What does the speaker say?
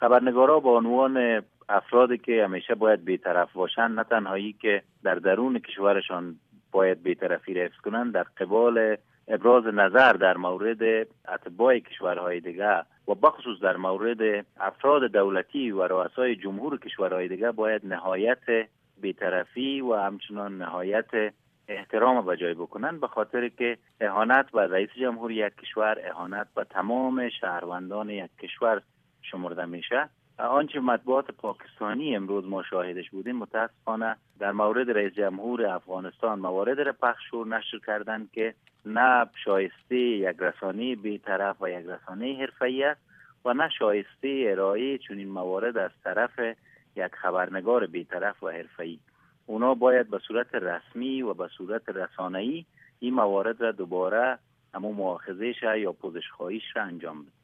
خبرنگارا با عنوان افرادی که همیشه باید بیطرف باشند نه تنهایی که در درون کشورشان باید بیطرفی حفظ کنند در قبال ابراز نظر در مورد اتباع کشورهای دیگه و بخصوص در مورد افراد دولتی و رؤسای جمهور کشورهای دیگه باید نهایت بیطرفی و همچنان نهایت احترام به جای بکنن به خاطر که اهانت به رئیس جمهور یک کشور اهانت به تمام شهروندان یک کشور شمرده میشه. آنچه مطبوعات پاکستانی امروز ما شاهدش بودیم متاسفانه در مورد رئیس جمهور افغانستان موارد را پخش و نشر کردند که نه شایسته یک رسانه بیطرف و یک رسانه حرفه‌ای است و نه شایسته ارائه چنین موارد از طرف یک خبرنگار بیطرف و حرفه‌ای. اونا باید به صورت رسمی و به صورت رسانه‌ای این موارد را دوباره اما مؤاخذه یا پوزش خواهیش را انجام بده